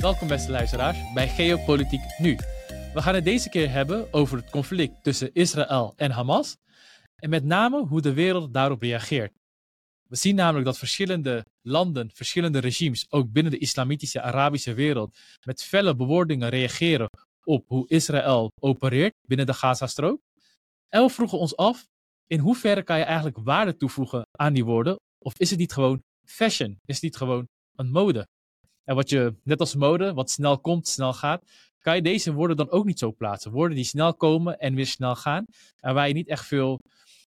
Welkom beste luisteraars bij Geopolitiek Nu. We gaan het deze keer hebben over het conflict tussen Israël en Hamas en met name hoe de wereld daarop reageert. We zien namelijk dat verschillende landen, verschillende regimes, ook binnen de islamitische Arabische wereld, met felle bewoordingen reageren op hoe Israël opereert binnen de Gazastrook. En we vroegen ons af, in hoeverre kan je eigenlijk waarde toevoegen aan die woorden? Of is het niet gewoon fashion? Is het niet gewoon een mode? En wat je, net als mode, wat snel komt, snel gaat, kan je deze woorden dan ook niet zo plaatsen. Woorden die snel komen en weer snel gaan. En waar je niet echt veel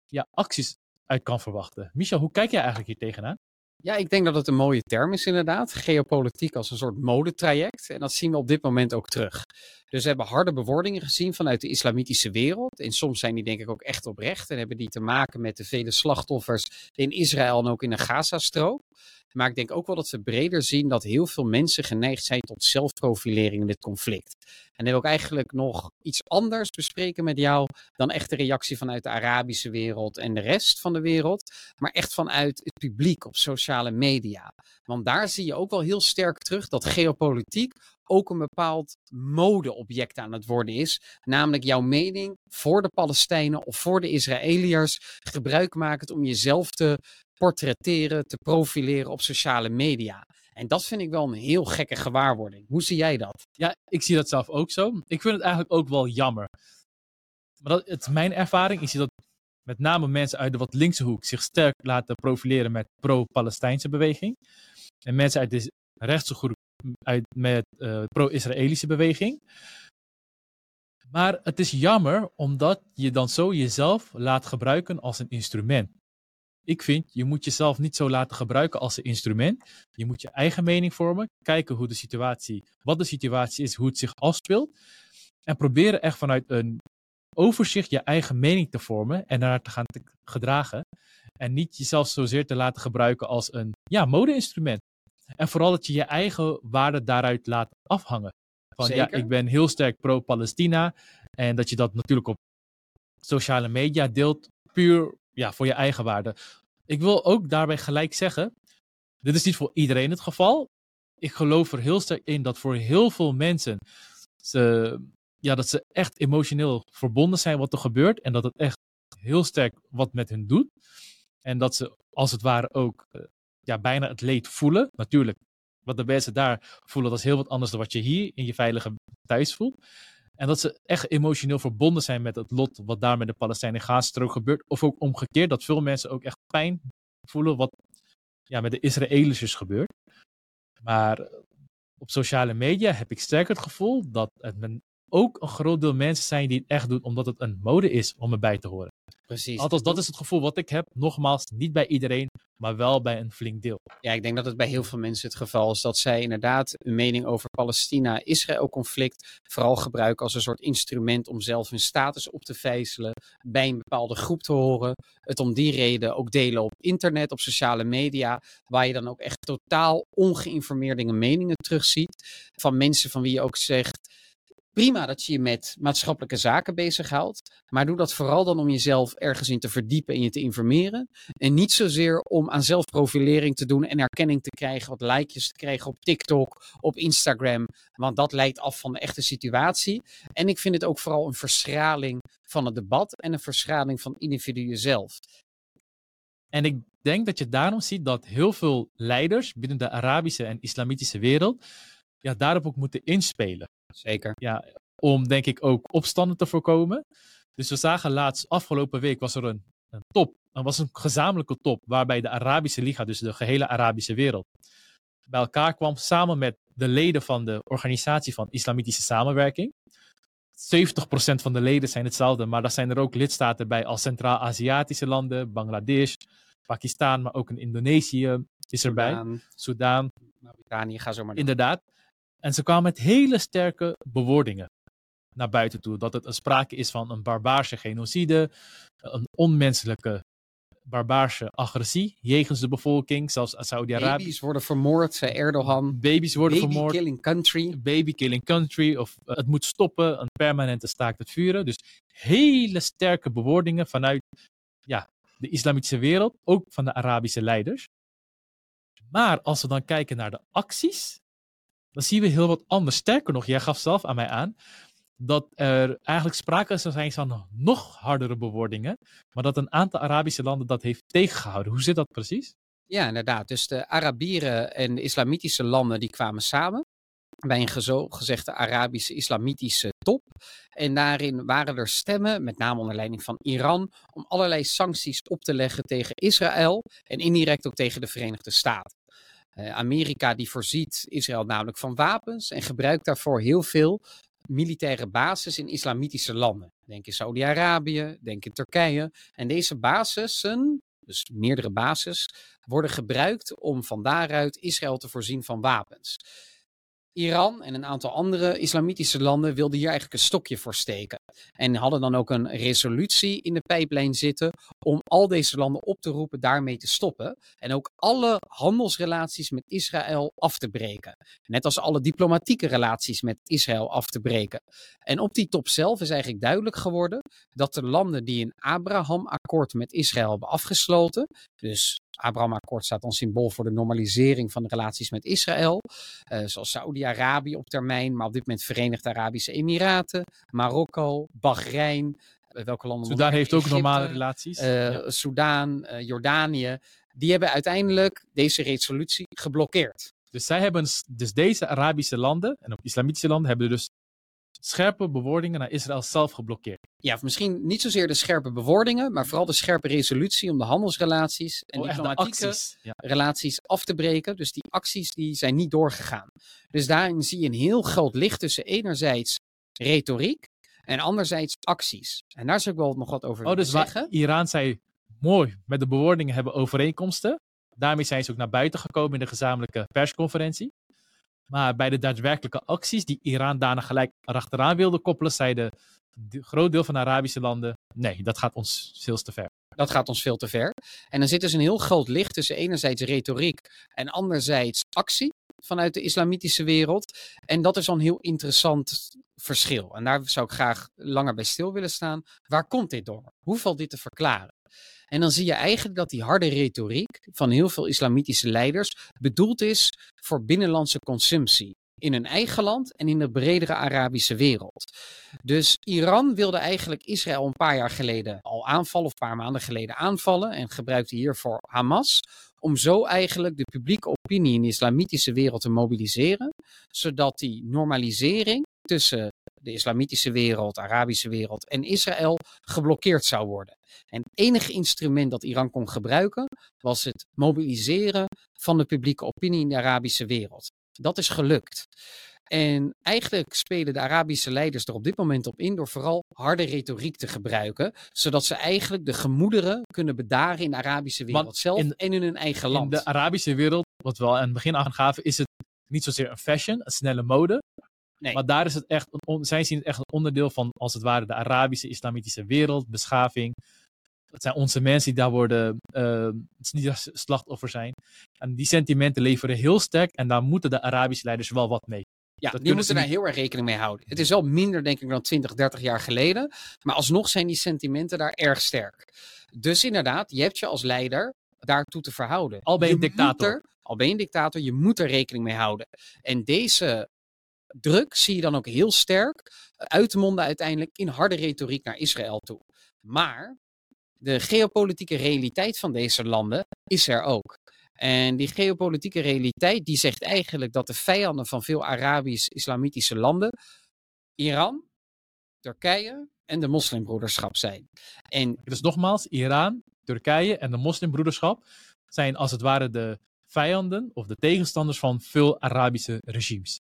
ja, acties uit kan verwachten. Michel, hoe kijk jij eigenlijk hier tegenaan? Ja, ik denk dat het een mooie term is inderdaad. Geopolitiek als een soort modetraject. En dat zien we op dit moment ook terug. Dus we hebben harde bewoordingen gezien vanuit de islamitische wereld. En soms zijn die denk ik ook echt oprecht. En hebben die te maken met de vele slachtoffers in Israël en ook in de Gazastrook. Maar ik denk ook wel dat we breder zien dat heel veel mensen geneigd zijn tot zelfprofilering in dit conflict. En dan wil ik eigenlijk nog iets anders bespreken met jou dan echt de reactie vanuit de Arabische wereld en de rest van de wereld. Maar echt vanuit het publiek op sociale media. Want daar zie je ook wel heel sterk terug dat geopolitiek ook een bepaald modeobject aan het worden is. Namelijk jouw mening voor de Palestijnen of voor de Israëliërs gebruik maken om jezelf te portretteren, te profileren op sociale media. En dat vind ik wel een heel gekke gewaarwording. Hoe zie jij dat? Ja, ik zie dat zelf ook zo. Ik vind het eigenlijk ook wel jammer. Maar dat, het, mijn ervaring is dat met name mensen uit de wat linkse hoek zich sterk laten profileren met pro-Palestijnse beweging. En mensen uit de rechtse groep uit, met uh, pro-Israëlische beweging. Maar het is jammer omdat je dan zo jezelf laat gebruiken als een instrument. Ik vind, je moet jezelf niet zo laten gebruiken als een instrument. Je moet je eigen mening vormen, kijken hoe de situatie, wat de situatie is, hoe het zich afspeelt. En proberen echt vanuit een overzicht je eigen mening te vormen en daar te gaan te gedragen. En niet jezelf zozeer te laten gebruiken als een ja, mode-instrument. En vooral dat je je eigen waarde daaruit laat afhangen. Van ja, ik ben heel sterk pro-Palestina. En dat je dat natuurlijk op sociale media deelt, puur ja, voor je eigen waarde. Ik wil ook daarbij gelijk zeggen, dit is niet voor iedereen het geval. Ik geloof er heel sterk in dat voor heel veel mensen ze, ja, dat ze echt emotioneel verbonden zijn wat er gebeurt. En dat het echt heel sterk wat met hen doet. En dat ze als het ware ook eh, ja, bijna het leed voelen. Natuurlijk, wat de mensen daar voelen, dat is heel wat anders dan wat je hier in je veilige thuis voelt. En dat ze echt emotioneel verbonden zijn met het lot wat daar met de Palestijnen in Gazastrook gebeurt. Of ook omgekeerd, dat veel mensen ook echt pijn voelen wat ja, met de Israëliërs gebeurt. Maar op sociale media heb ik sterk het gevoel dat het ook een groot deel mensen zijn die het echt doen omdat het een mode is om erbij te horen. Precies. Althans, dat is het gevoel wat ik heb. Nogmaals, niet bij iedereen, maar wel bij een flink deel. Ja, ik denk dat het bij heel veel mensen het geval is dat zij inderdaad een mening over Palestina-Israël-conflict vooral gebruiken als een soort instrument om zelf hun status op te vijzelen, bij een bepaalde groep te horen. Het om die reden ook delen op internet, op sociale media, waar je dan ook echt totaal ongeïnformeerde meningen terugziet van mensen van wie je ook zegt prima dat je je met maatschappelijke zaken bezighoudt. Maar doe dat vooral dan om jezelf ergens in te verdiepen en je te informeren. En niet zozeer om aan zelfprofilering te doen en erkenning te krijgen, wat likejes te krijgen op TikTok, op Instagram. Want dat leidt af van de echte situatie. En ik vind het ook vooral een verschraling van het debat en een verschraling van individuen zelf. En ik denk dat je daarom ziet dat heel veel leiders binnen de Arabische en Islamitische wereld ja, daarop ook moeten inspelen. Zeker. Ja, om denk ik ook opstanden te voorkomen. Dus we zagen laatst, afgelopen week was er een, een top. Er was een gezamenlijke top waarbij de Arabische Liga, dus de gehele Arabische wereld, bij elkaar kwam samen met de leden van de Organisatie van Islamitische Samenwerking. 70% van de leden zijn hetzelfde, maar daar zijn er ook lidstaten bij als Centraal-Aziatische landen, Bangladesh, Pakistan, maar ook in Indonesië is erbij. Soudaan. Mauritanië, ga zo maar door. Inderdaad. En ze kwamen met hele sterke bewoordingen naar buiten toe. Dat het een sprake is van een barbaarse genocide, een onmenselijke barbaarse agressie jegens de bevolking, zelfs Saudi-Arabië. Baby's worden vermoord, zei Erdogan. Baby's worden Baby vermoord. killing country. Baby killing country. Of uh, het moet stoppen, een permanente staakt het vuren. Dus hele sterke bewoordingen vanuit ja, de islamitische wereld, ook van de Arabische leiders. Maar als we dan kijken naar de acties, dan zien we heel wat anders. Sterker nog, jij gaf zelf aan mij aan dat er eigenlijk sprake zijn van nog hardere bewoordingen, maar dat een aantal Arabische landen dat heeft tegengehouden. Hoe zit dat precies? Ja, inderdaad. Dus de Arabieren en de islamitische landen die kwamen samen bij een gezegde Arabische islamitische top. En daarin waren er stemmen, met name onder leiding van Iran, om allerlei sancties op te leggen tegen Israël en indirect ook tegen de Verenigde Staten. Uh, Amerika die voorziet Israël namelijk van wapens en gebruikt daarvoor heel veel militaire bases in islamitische landen. Denk in Saudi-Arabië, denk in Turkije. En deze basissen, dus meerdere bases, worden gebruikt om van daaruit Israël te voorzien van wapens. Iran en een aantal andere islamitische landen wilden hier eigenlijk een stokje voor steken. En hadden dan ook een resolutie in de pijplijn zitten om al deze landen op te roepen daarmee te stoppen. En ook alle handelsrelaties met Israël af te breken. Net als alle diplomatieke relaties met Israël af te breken. En op die top zelf is eigenlijk duidelijk geworden dat de landen die een Abraham-akkoord met Israël hebben afgesloten, dus Abraham-akkoord staat als symbool voor de normalisering van de relaties met Israël. Uh, zoals Saoedi-Arabië op termijn, maar op dit moment Verenigde Arabische Emiraten, Marokko, Bahrein. Uh, welke landen? Soudaan heeft ook normale relaties. Uh, ja. Soudaan, Jordanië. Die hebben uiteindelijk deze resolutie geblokkeerd. Dus zij hebben, dus deze Arabische landen en ook islamitische landen hebben dus scherpe bewoordingen naar Israël zelf geblokkeerd. Ja, misschien niet zozeer de scherpe bewoordingen, maar vooral de scherpe resolutie om de handelsrelaties en oh, diplomatieke relaties af te breken. Dus die acties die zijn niet doorgegaan. Dus daarin zie je een heel groot licht tussen enerzijds retoriek en anderzijds acties. En daar zou ik wel nog wat over oh, dus zeggen. Iran zei mooi, met de bewoordingen hebben overeenkomsten. Daarmee zijn ze ook naar buiten gekomen in de gezamenlijke persconferentie. Maar bij de daadwerkelijke acties die Iran daarna gelijk erachteraan wilde koppelen, zeiden een groot deel van de Arabische landen: nee, dat gaat ons veel te ver. Dat gaat ons veel te ver. En dan zit dus een heel groot licht tussen enerzijds retoriek en anderzijds actie vanuit de islamitische wereld. En dat is al een heel interessant verschil. En daar zou ik graag langer bij stil willen staan. Waar komt dit door? Hoe valt dit te verklaren? En dan zie je eigenlijk dat die harde retoriek van heel veel islamitische leiders bedoeld is voor binnenlandse consumptie. In hun eigen land en in de bredere Arabische wereld. Dus Iran wilde eigenlijk Israël een paar jaar geleden al aanvallen, of een paar maanden geleden aanvallen. En gebruikte hiervoor Hamas. Om zo eigenlijk de publieke opinie in de islamitische wereld te mobiliseren. Zodat die normalisering tussen de islamitische wereld, Arabische wereld en Israël geblokkeerd zou worden. En het enige instrument dat Iran kon gebruiken was het mobiliseren van de publieke opinie in de Arabische wereld. Dat is gelukt. En eigenlijk spelen de Arabische leiders er op dit moment op in door vooral harde retoriek te gebruiken, zodat ze eigenlijk de gemoederen kunnen bedaren in de Arabische wereld zelf en in hun eigen land. In de Arabische wereld, wat we al aan het begin aangaven, is het niet zozeer een fashion, een snelle mode, Nee. Maar daar is het echt, zij zien het echt een onderdeel van, als het ware, de Arabische islamitische wereld, beschaving. Het zijn onze mensen die daar worden, uh, niet slachtoffer zijn. En die sentimenten leveren heel sterk en daar moeten de Arabische leiders wel wat mee. Ja, die moeten daar heel erg rekening mee houden. Het is wel minder, denk ik, dan 20, 30 jaar geleden. Maar alsnog zijn die sentimenten daar erg sterk. Dus inderdaad, je hebt je als leider daartoe te verhouden. Al ben je, dictator. Er, al ben je een dictator, je moet er rekening mee houden. En deze druk zie je dan ook heel sterk uitmonden uiteindelijk in harde retoriek naar Israël toe. Maar de geopolitieke realiteit van deze landen is er ook. En die geopolitieke realiteit die zegt eigenlijk dat de vijanden van veel Arabisch-islamitische landen Iran, Turkije en de moslimbroederschap zijn. En dus nogmaals, Iran, Turkije en de moslimbroederschap zijn als het ware de vijanden of de tegenstanders van veel Arabische regimes.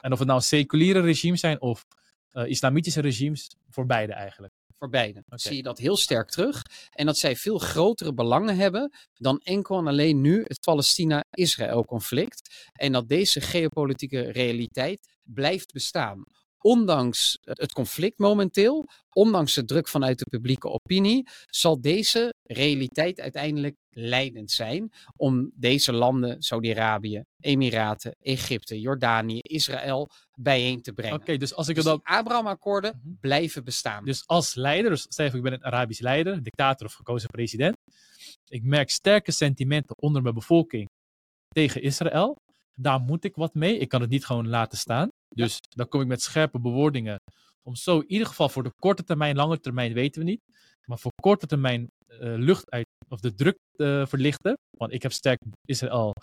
En of het nou seculiere regimes zijn of uh, islamitische regimes, voor beide eigenlijk. Voor beide. Okay. Zie je dat heel sterk terug. En dat zij veel grotere belangen hebben dan enkel en alleen nu het Palestina-Israël-conflict. En dat deze geopolitieke realiteit blijft bestaan ondanks het conflict momenteel, ondanks de druk vanuit de publieke opinie, zal deze realiteit uiteindelijk leidend zijn om deze landen, Saudi-Arabië, Emiraten, Egypte, Jordanië, Israël, bijeen te brengen. Oké, dus als ik dus dan... Abraham-akkoorden mhm. blijven bestaan. Dus als leider, dus stel ik ben een Arabisch leider, dictator of gekozen president, ik merk sterke sentimenten onder mijn bevolking tegen Israël. daar moet ik wat mee. Ik kan het niet gewoon laten staan. Dus dan kom ik met scherpe bewoordingen. Om zo in ieder geval voor de korte termijn, lange termijn weten we niet. Maar voor korte termijn uh, lucht uit, of de druk te verlichten. Want ik heb sterk Israël,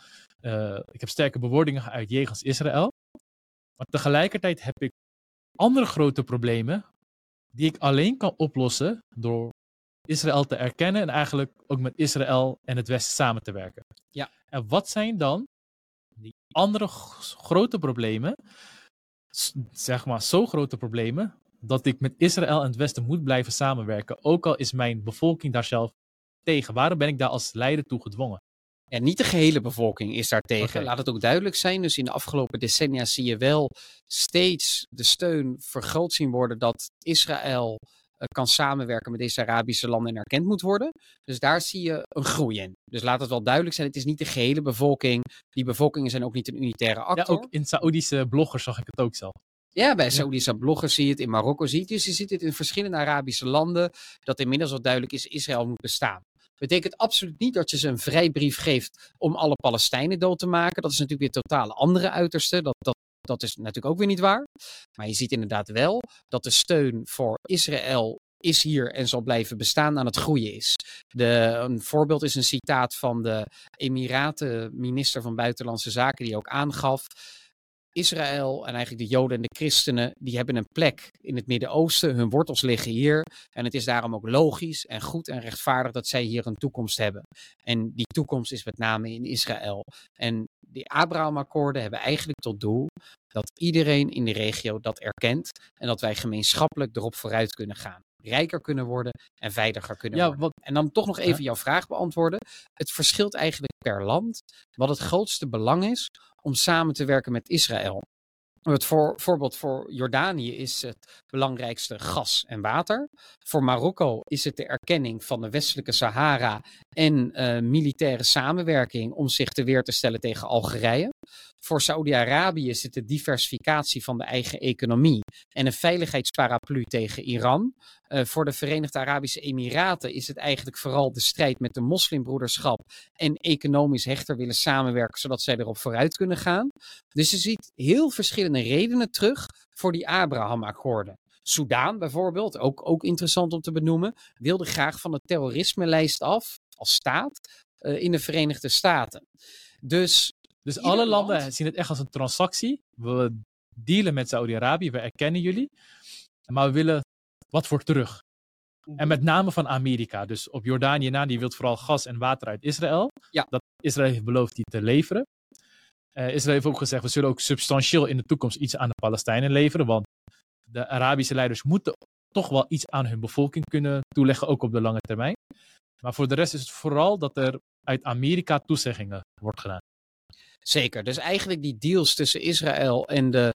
uh, ik heb sterke bewoordingen geuit jegens Israël. Maar tegelijkertijd heb ik andere grote problemen die ik alleen kan oplossen door Israël te erkennen en eigenlijk ook met Israël en het Westen samen te werken. Ja. En wat zijn dan die andere grote problemen, zeg maar zo grote problemen, dat ik met Israël en het Westen moet blijven samenwerken, ook al is mijn bevolking daar zelf tegen. Waarom ben ik daar als leider toe gedwongen? En niet de gehele bevolking is daar tegen. Laat het ook duidelijk zijn. Dus in de afgelopen decennia zie je wel steeds de steun vergroot zien worden dat Israël kan samenwerken met deze Arabische landen en erkend moet worden. Dus daar zie je een groei in. Dus laat het wel duidelijk zijn, het is niet de gehele bevolking. Die bevolkingen zijn ook niet een unitaire actor. Ja, ook in Saoedische bloggers zag ik het ook zelf. Ja, bij Saoedische bloggers zie je het, in Marokko zie je het. Dus je ziet het in verschillende Arabische landen, dat inmiddels wel duidelijk is, Israël moet bestaan. Betekent absoluut niet dat je ze een vrijbrief geeft om alle Palestijnen dood te maken. Dat is natuurlijk weer totaal andere uiterste. Dat, dat, dat is natuurlijk ook weer niet waar. Maar je ziet inderdaad wel dat de steun voor Israël is hier en zal blijven bestaan aan het groeien is. De, een voorbeeld is een citaat van de Emiraten minister van Buitenlandse Zaken die ook aangaf Israël en eigenlijk de Joden en de christenen, die hebben een plek in het Midden-Oosten. Hun wortels liggen hier. En het is daarom ook logisch en goed en rechtvaardig dat zij hier een toekomst hebben. En die toekomst is met name in Israël. En die Abraham-akkoorden hebben eigenlijk tot doel dat iedereen in de regio dat erkent. En dat wij gemeenschappelijk erop vooruit kunnen gaan rijker kunnen worden en veiliger kunnen ja, worden. En dan toch nog even jouw vraag beantwoorden. Het verschilt eigenlijk per land wat het grootste belang is om samen te werken met Israël. Het voor, voorbeeld voor Jordanië is het belangrijkste gas en water. Voor Marokko is het de erkenning van de westelijke Sahara en uh, militaire samenwerking om zich te weer te stellen tegen Algerije. Voor Saudi-Arabië het de diversificatie van de eigen economie en een veiligheidsparaplu tegen Iran. Uh, voor de Verenigde Arabische Emiraten is het eigenlijk vooral de strijd met de moslimbroederschap en economisch hechter willen samenwerken, zodat zij erop vooruit kunnen gaan. Dus je ziet heel verschillende redenen terug voor die Abraham-akkoorden. Soudaan bijvoorbeeld, ook, ook interessant om te benoemen, wilde graag van de terrorisme-lijst af als staat uh, in de Verenigde Staten. Dus dus alle landen zien het echt als een transactie. We dealen met Saudi-Arabië, we erkennen jullie. Maar we willen wat voor terug. En mhm. met name van Amerika. Dus op Jordanië na, die wil vooral gas en water uit Israël. Ja. Dat Israël heeft beloofd die te leveren. Uh, Israël heeft ook gezegd, we zullen ook substantieel in de toekomst iets aan de Palestijnen leveren. Want de Arabische leiders moeten toch wel iets aan hun bevolking kunnen toeleggen, ook op de lange termijn. Maar voor de rest is het vooral dat er uit Amerika toezeggingen wordt gedaan. Zeker. Dus eigenlijk die deals tussen Israël en de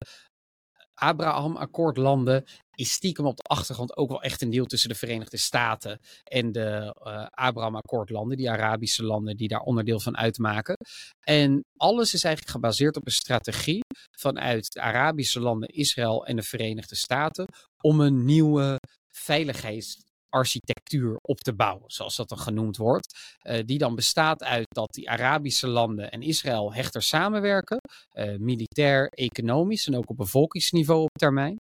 Abraham-akkoordlanden is stiekem op de achtergrond ook wel echt een deal tussen de Verenigde Staten en de uh, Abraham-akkoordlanden, die Arabische landen die daar onderdeel van uitmaken. En alles is eigenlijk gebaseerd op een strategie vanuit de Arabische landen, Israël en de Verenigde Staten om een nieuwe veiligheids architectuur op te bouwen, zoals dat dan genoemd wordt. Uh, die dan bestaat uit dat die Arabische landen en Israël hechter samenwerken, uh, militair, economisch en ook op bevolkingsniveau op termijn.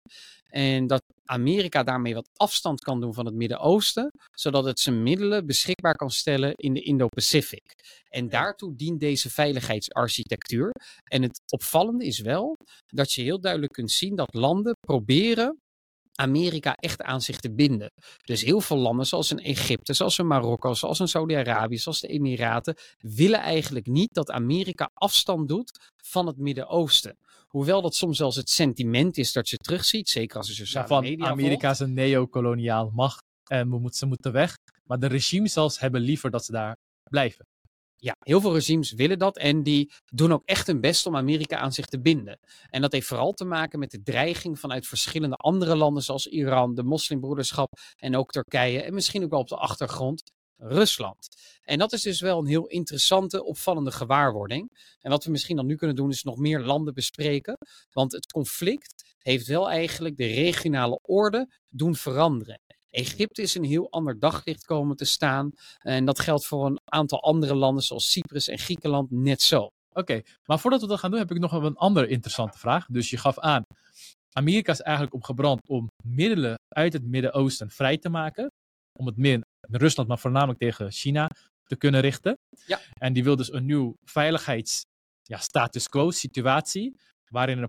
En dat Amerika daarmee wat afstand kan doen van het Midden-Oosten, zodat het zijn middelen beschikbaar kan stellen in de Indo-Pacific. En daartoe dient deze veiligheidsarchitectuur. En het opvallende is wel dat je heel duidelijk kunt zien dat landen proberen Amerika echt aan zich te binden. Dus heel veel landen, zoals in Egypte, zoals in Marokko, zoals in Saudi-Arabië, zoals de Emiraten, willen eigenlijk niet dat Amerika afstand doet van het Midden-Oosten. Hoewel dat soms zelfs het sentiment is dat je terugziet, zeker als je sociale van media Amerika is een neocoloniaal macht en we moeten, ze moeten weg. Maar de regimes zelfs hebben liever dat ze daar blijven. Ja, heel veel regimes willen dat en die doen ook echt hun best om Amerika aan zich te binden. En dat heeft vooral te maken met de dreiging vanuit verschillende andere landen zoals Iran, de moslimbroederschap en ook Turkije en misschien ook wel op de achtergrond Rusland. En dat is dus wel een heel interessante, opvallende gewaarwording. En wat we misschien dan nu kunnen doen is nog meer landen bespreken, want het conflict heeft wel eigenlijk de regionale orde doen veranderen. Egypte is een heel ander daglicht komen te staan. En dat geldt voor een aantal andere landen zoals Cyprus en Griekenland net zo. Oké, maar voordat we dat gaan doen, heb ik nog een andere interessante vraag. Dus je gaf aan, Amerika is eigenlijk op gebrand om middelen uit het Midden-Oosten vrij te maken. Om het meer in Rusland, maar voornamelijk tegen China te kunnen richten. Ja. En die wil dus een nieuw veiligheids ja, quo situatie, waarin er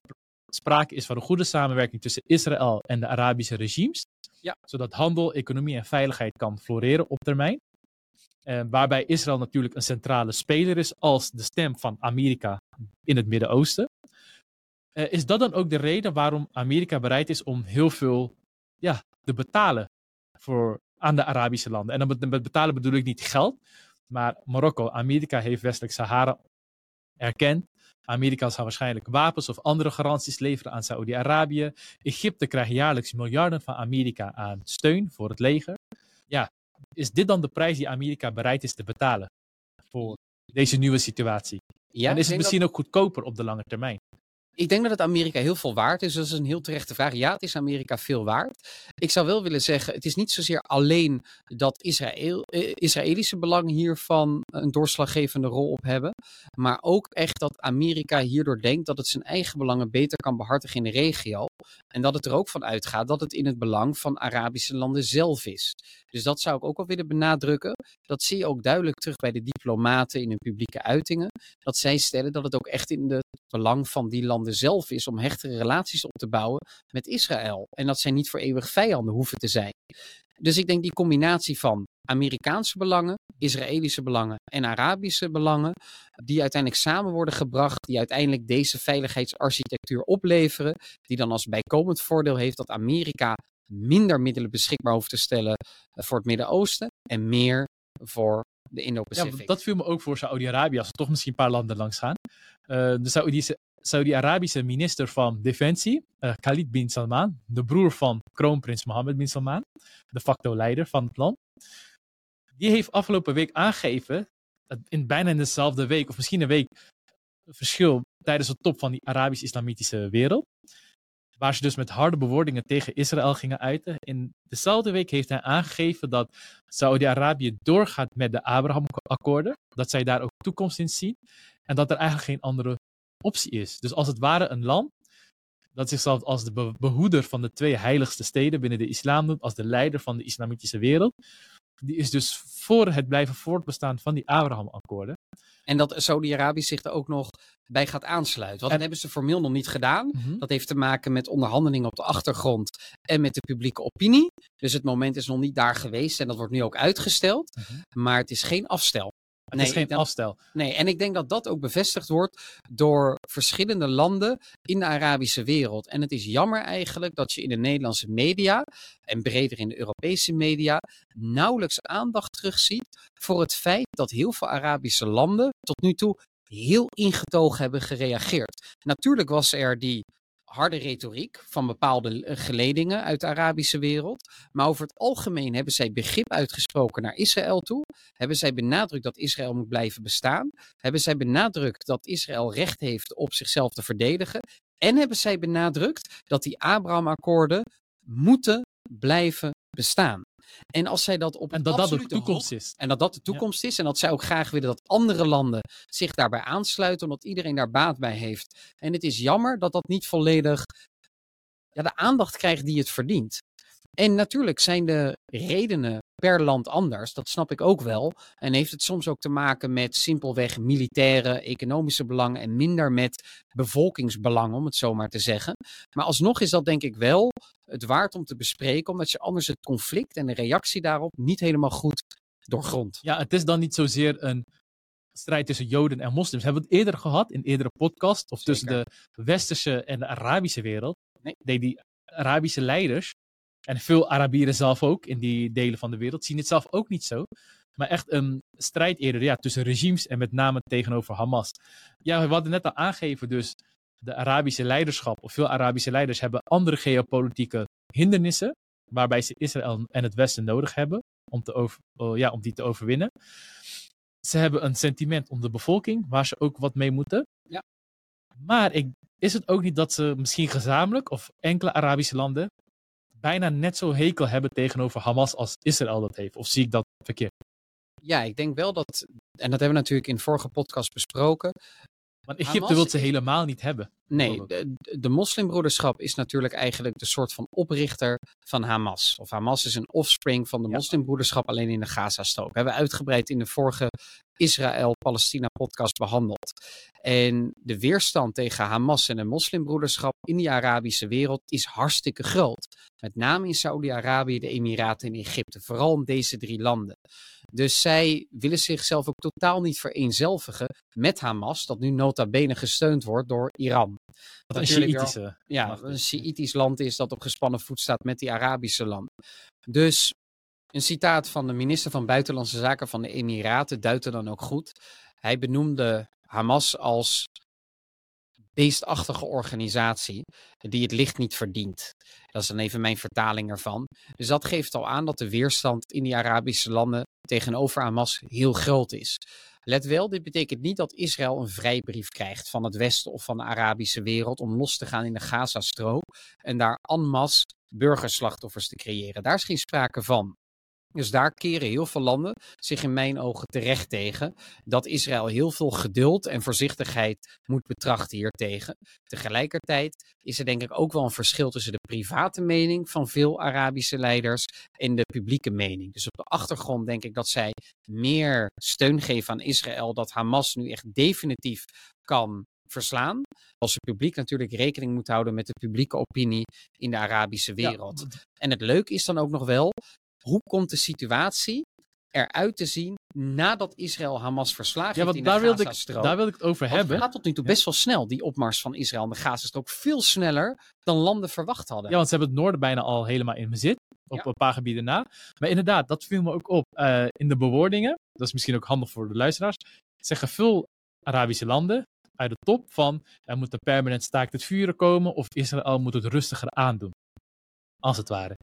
sprake is van een goede samenwerking tussen Israël en de Arabische regimes. Ja. Zodat handel, economie en veiligheid kan floreren op termijn. Eh, waarbij Israël natuurlijk een centrale speler is als de stem van Amerika in het Midden-Oosten. Eh, is dat dan ook de reden waarom Amerika bereid is om heel veel ja, te betalen voor, aan de Arabische landen? En dan met betalen bedoel ik niet geld, maar Marokko, Amerika heeft Westelijk Sahara erkend. Amerika zal waarschijnlijk wapens of andere garanties leveren aan Saoedi-Arabië. Egypte krijgt jaarlijks miljarden van Amerika aan steun voor het leger. Ja, is dit dan de prijs die Amerika bereid is te betalen voor deze nieuwe situatie? Ja, en is het misschien ook goedkoper op de lange termijn? Ik denk dat het Amerika heel veel waard is. Dat is een heel terechte vraag. Ja, het is Amerika veel waard. Ik zou wel willen zeggen, het is niet zozeer alleen dat Israël, eh, Israëlische belangen hiervan een doorslaggevende rol op hebben. Maar ook echt dat Amerika hierdoor denkt dat het zijn eigen belangen beter kan behartigen in de regio. En dat het er ook van uitgaat dat het in het belang van Arabische landen zelf is. Dus dat zou ik ook wel willen benadrukken. Dat zie je ook duidelijk terug bij de diplomaten in hun publieke uitingen. Dat zij stellen dat het ook echt in het belang van die landen zelf is om hechtere relaties op te bouwen met Israël. En dat zij niet voor eeuwig vijanden hoeven te zijn. Dus ik denk die combinatie van Amerikaanse belangen, Israëlische belangen en Arabische belangen, die uiteindelijk samen worden gebracht, die uiteindelijk deze veiligheidsarchitectuur opleveren, die dan als bijkomend voordeel heeft dat Amerika minder middelen beschikbaar hoeft te stellen eh, voor het Midden-Oosten en meer voor de Indo-Pacific. dat viel me ook voor Saoedi-Arabië, als we toch misschien een paar landen langs gaan. Eh, de Saoedische- Saudi-Arabische minister van Defensie, eh, Khalid bin Salman, de broer van kroonprins Mohammed bin Salman, de facto leider van het land, die heeft afgelopen week aangegeven, in bijna in dezelfde week, of misschien een week verschil tijdens de top van die Arabisch-Islamitische wereld, waar ze dus met harde bewoordingen tegen Israël gingen uiten. In dezelfde week heeft hij aangegeven dat Saudi-Arabië doorgaat met de Abraham-akkoorden, dat zij daar ook toekomst in zien en dat er eigenlijk geen andere optie is. Dus als het ware een land dat zichzelf als de be- behoeder van de twee heiligste steden binnen de islam doet, als de leider van de islamitische wereld, die is dus voor het blijven voortbestaan van die Abraham-akkoorden. En dat Saudi-Arabië zich er ook nog bij gaat aansluiten. Want dat En- hebben ze formeel nog niet gedaan. Dat heeft te maken met onderhandelingen op de achtergrond en met de publieke opinie. Dus het moment is nog niet daar geweest en dat wordt nu ook uitgesteld. Mhm. Maar het is geen afstel. Het Nee, is geen afstel. Nee, en ik denk dat dat ook bevestigd wordt door verschillende landen in de Arabische wereld. En het is jammer eigenlijk dat je in de Nederlandse media en breder in de Europese media nauwelijks aandacht terugziet voor het feit dat heel veel Arabische landen tot nu toe heel ingetogen hebben gereageerd. Natuurlijk was er die harde retoriek van bepaalde eh, geledingen uit de Arabische wereld. Maar over het algemeen hebben zij begrip uitgesproken naar Israël toe. Hebben zij benadrukt dat Israël moet blijven bestaan. Hebben zij benadrukt dat Israël recht heeft op zichzelf te verdedigen. En hebben zij benadrukt dat die Abraham-akkoorden moeten blijven bestaan. En als zij dat op En dat dat de toekomst is. en dat dat de toekomst is. En dat zij ook graag willen dat andere landen zich daarbij aansluiten. Omdat iedereen daar baat bij heeft. En het is jammer dat dat niet volledig ja, de aandacht krijgt die het verdient. En natuurlijk zijn de redenen per land anders. Dat snap ik ook wel. En heeft het soms ook te maken met simpelweg militaire, economische belangen. En minder met bevolkingsbelangen, om het zo maar te zeggen. Maar alsnog is dat denk ik wel het waard om te bespreken. Omdat je anders het conflict en de reactie daarop niet helemaal goed doorgrondt. Ja, het is dan niet zozeer een strijd tussen Joden en moslims. Hebben we het eerder gehad in eerdere podcast? Of tussen de westerse en de Arabische wereld? Nee. Nee, die Arabische leiders, en veel Arabieren zelf ook in die delen van de wereld, zien het zelf ook niet zo. Maar echt een strijd eerder ja, tussen regimes en met name tegenover Hamas. Ja, we hadden net al aangegeven, dus de Arabische leiderschap, of veel Arabische leiders, hebben andere geopolitieke hindernissen, waarbij ze Israël en het Westen nodig hebben om, te over, oh, ja, om die te overwinnen. Ze hebben een sentiment om de bevolking, waar ze ook wat mee moeten. Ja. Maar ik, is het ook niet dat ze misschien gezamenlijk, of enkele Arabische landen, bijna net zo hekel hebben tegenover Hamas als Israël dat heeft? Of zie ik dat verkeerd? Ja, ik denk wel dat, en dat hebben we natuurlijk in vorige podcast besproken. Want Egypte Hamas wil ze helemaal niet hebben. Nee, de, de moslimbroederschap is natuurlijk eigenlijk de soort van oprichter van Hamas. Of Hamas is een offspring van de Ja. moslimbroederschap alleen in de Gazastrook. Hebben we uitgebreid in de vorige Israël-Palestina podcast behandeld. En de weerstand tegen Hamas en de moslimbroederschap in die Arabische wereld is hartstikke groot. Met name in Saudi-Arabië, de Emiraten en Egypte. Vooral in deze drie landen. Dus zij willen zichzelf ook totaal niet vereenzelvigen met Hamas, dat nu nota bene gesteund wordt door Iran. Wat een Shiïtische. Ja, een land is dat op gespannen voet staat met die Arabische landen. Dus een citaat van de minister van Buitenlandse Zaken van de Emiraten duidt er dan ook goed. Hij benoemde Hamas als beestachtige organisatie die het licht niet verdient. Dat is dan even mijn vertaling ervan. Dus dat geeft al aan dat de weerstand in die Arabische landen tegenover Hamas heel groot is. Let wel, dit betekent niet dat Israël een vrijbrief krijgt van het Westen of van de Arabische wereld om los te gaan in de Gazastrook en daar en masse burgerslachtoffers te creëren. Daar is geen sprake van. Dus daar keren heel veel landen zich in mijn ogen terecht tegen. Dat Israël heel veel geduld en voorzichtigheid moet betrachten hiertegen. Tegelijkertijd is er denk ik ook wel een verschil tussen de private mening van veel Arabische leiders en de publieke mening. Dus op de achtergrond denk ik dat zij meer steun geven aan Israël, dat Hamas nu echt definitief kan verslaan. Als het publiek natuurlijk rekening moet houden met de publieke opinie in de Arabische Ja, wereld. En het leuke is dan ook nog wel, hoe komt de situatie eruit te zien nadat Israël Hamas verslagen Ja, heeft want in daar de wilde, ik, daar wilde ik het over Want het hebben. gaat tot nu toe best wel snel, die opmars van Israël in de Gazastrook. Veel sneller dan landen verwacht hadden. Ja, want ze hebben het noorden bijna al helemaal in bezit. Op Ja. een paar gebieden na. Maar inderdaad, dat viel me ook op. Eh, in de bewoordingen, dat is misschien ook handig voor de luisteraars, zeggen veel Arabische landen uit de top van er moet een permanent staakt het vuren komen of Israël moet het rustiger aandoen. Als het ware.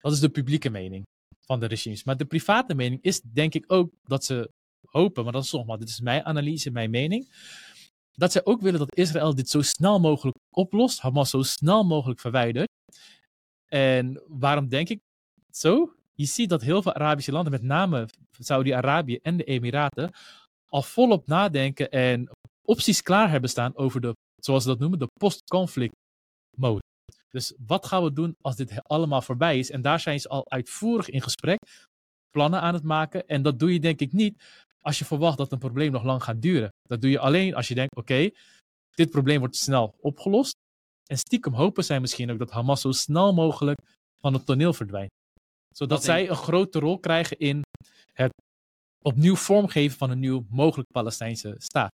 Dat is de publieke mening van de regimes. Maar de private mening is denk ik ook dat ze hopen, maar dat is nogmaals, dit is mijn analyse, mijn mening, dat zij ook willen dat Israël dit zo snel mogelijk oplost, Hamas zo snel mogelijk verwijdert. En waarom denk ik zo? Je ziet dat heel veel Arabische landen, met name Saudi-Arabië en de Emiraten, al volop nadenken en opties klaar hebben staan over de, zoals ze dat noemen, de post-conflict mode. Dus wat gaan we doen als dit allemaal voorbij is? En daar zijn ze al uitvoerig in gesprek, plannen aan het maken. En dat doe je denk ik niet als je verwacht dat een probleem nog lang gaat duren. Dat doe je alleen als je denkt, oké, dit probleem wordt snel opgelost. En stiekem hopen zij misschien ook dat Hamas zo snel mogelijk van het toneel verdwijnt. Zodat Dat zij een grote rol krijgen in het opnieuw vormgeven van een nieuw mogelijk Palestijnse staat.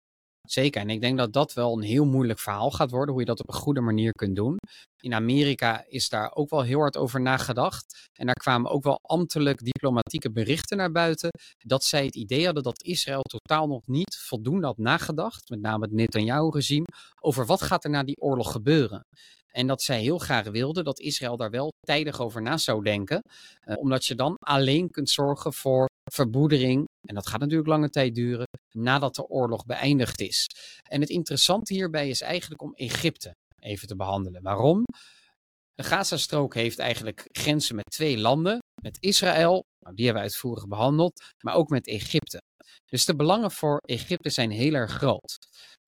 Zeker, en ik denk dat dat wel een heel moeilijk verhaal gaat worden, hoe je dat op een goede manier kunt doen. In Amerika is daar ook wel heel hard over nagedacht. En daar kwamen ook wel ambtelijk diplomatieke berichten naar buiten. Dat zij het idee hadden dat Israël totaal nog niet voldoende had nagedacht, met name het Netanyahu-regime, over wat gaat er na die oorlog gebeuren. En dat zij heel graag wilden dat Israël daar wel tijdig over na zou denken. eh, omdat je dan alleen kunt zorgen voor verbroedering. En dat gaat natuurlijk lange tijd duren nadat de oorlog beëindigd is. En het interessante hierbij is eigenlijk om Egypte even te behandelen. Waarom? De Gazastrook heeft eigenlijk grenzen met twee landen. Met Israël, nou, die hebben we uitvoerig behandeld, maar ook met Egypte. Dus de belangen voor Egypte zijn heel erg groot.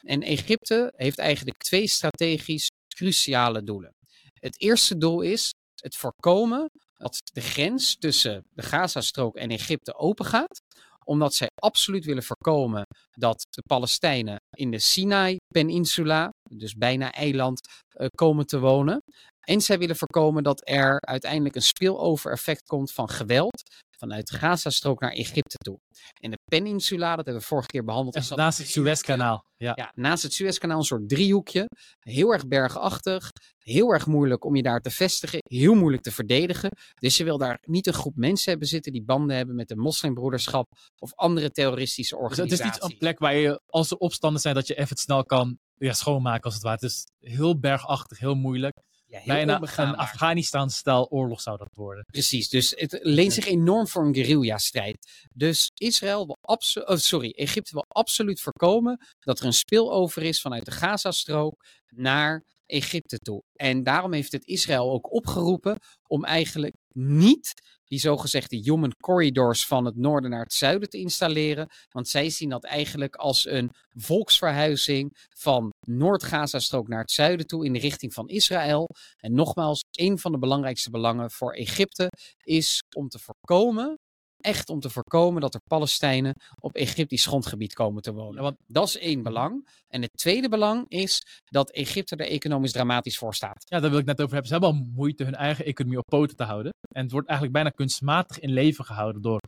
En Egypte heeft eigenlijk twee strategisch cruciale doelen. Het eerste doel is het voorkomen dat de grens tussen de Gazastrook en Egypte open gaat omdat zij absoluut willen voorkomen dat de Palestijnen in de Sinai-peninsula, dus bijna eiland, eh, komen te wonen. En zij willen voorkomen dat er uiteindelijk een spillover-effect komt van geweld vanuit de Gazastrook naar Egypte toe. En de peninsula, dat hebben we vorige keer behandeld. is naast het Suezkanaal. Ja. ja, naast het Suezkanaal een soort driehoekje. Heel erg bergachtig. Heel erg moeilijk om je daar te vestigen. Heel moeilijk te verdedigen. Dus je wil daar niet een groep mensen hebben zitten die banden hebben met de moslimbroederschap of andere terroristische Dus het organisaties. is niet een plek waar je, als er opstanden zijn, dat je even snel kan ja, schoonmaken als het ware. Het is heel bergachtig, heel moeilijk. Ja, Bijna een onbegaanbaar. Afghanistan-stijl oorlog zou dat worden. Precies, dus het leent zich enorm voor een guerrilla-strijd. Dus Israël wil absoluut, oh, sorry, Egypte wil absoluut voorkomen dat er een spillover is vanuit de Gazastrook naar Egypte toe. En daarom heeft het Israël ook opgeroepen om eigenlijk niet die zogezegde human corridors van het noorden naar het zuiden te installeren. Want zij zien dat eigenlijk als een volksverhuizing van Noord-Gaza-strook naar het zuiden toe in de richting van Israël. En nogmaals, een van de belangrijkste belangen voor Egypte is om te voorkomen echt om te voorkomen dat er Palestijnen op Egyptisch grondgebied komen te wonen. want dat is één belang. En het tweede belang is dat Egypte er economisch dramatisch voor staat. Ja, daar wil ik net over hebben. Ze hebben al moeite hun eigen economie op poten te houden. En het wordt eigenlijk bijna kunstmatig in leven gehouden door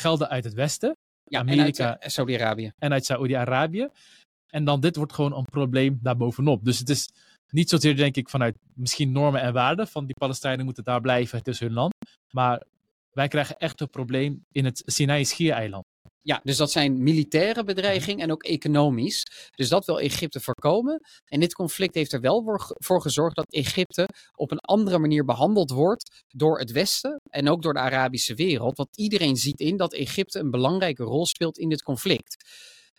gelden uit het Westen. Ja, Amerika en uh, Saudi-Arabië. En uit Saudi-Arabië. En dan dit wordt gewoon een probleem daarbovenop. Dus het is niet zozeer, denk ik, vanuit misschien normen en waarden. Van die Palestijnen moeten daar blijven, het is hun land. Maar wij krijgen echt een probleem in het Sinai-schiereiland. Ja, dus dat zijn militaire bedreiging en ook economisch. Dus dat wil Egypte voorkomen. En dit conflict heeft er wel voor gezorgd dat Egypte op een andere manier behandeld wordt door het Westen en ook door de Arabische wereld. Want iedereen ziet in dat Egypte een belangrijke rol speelt in dit conflict.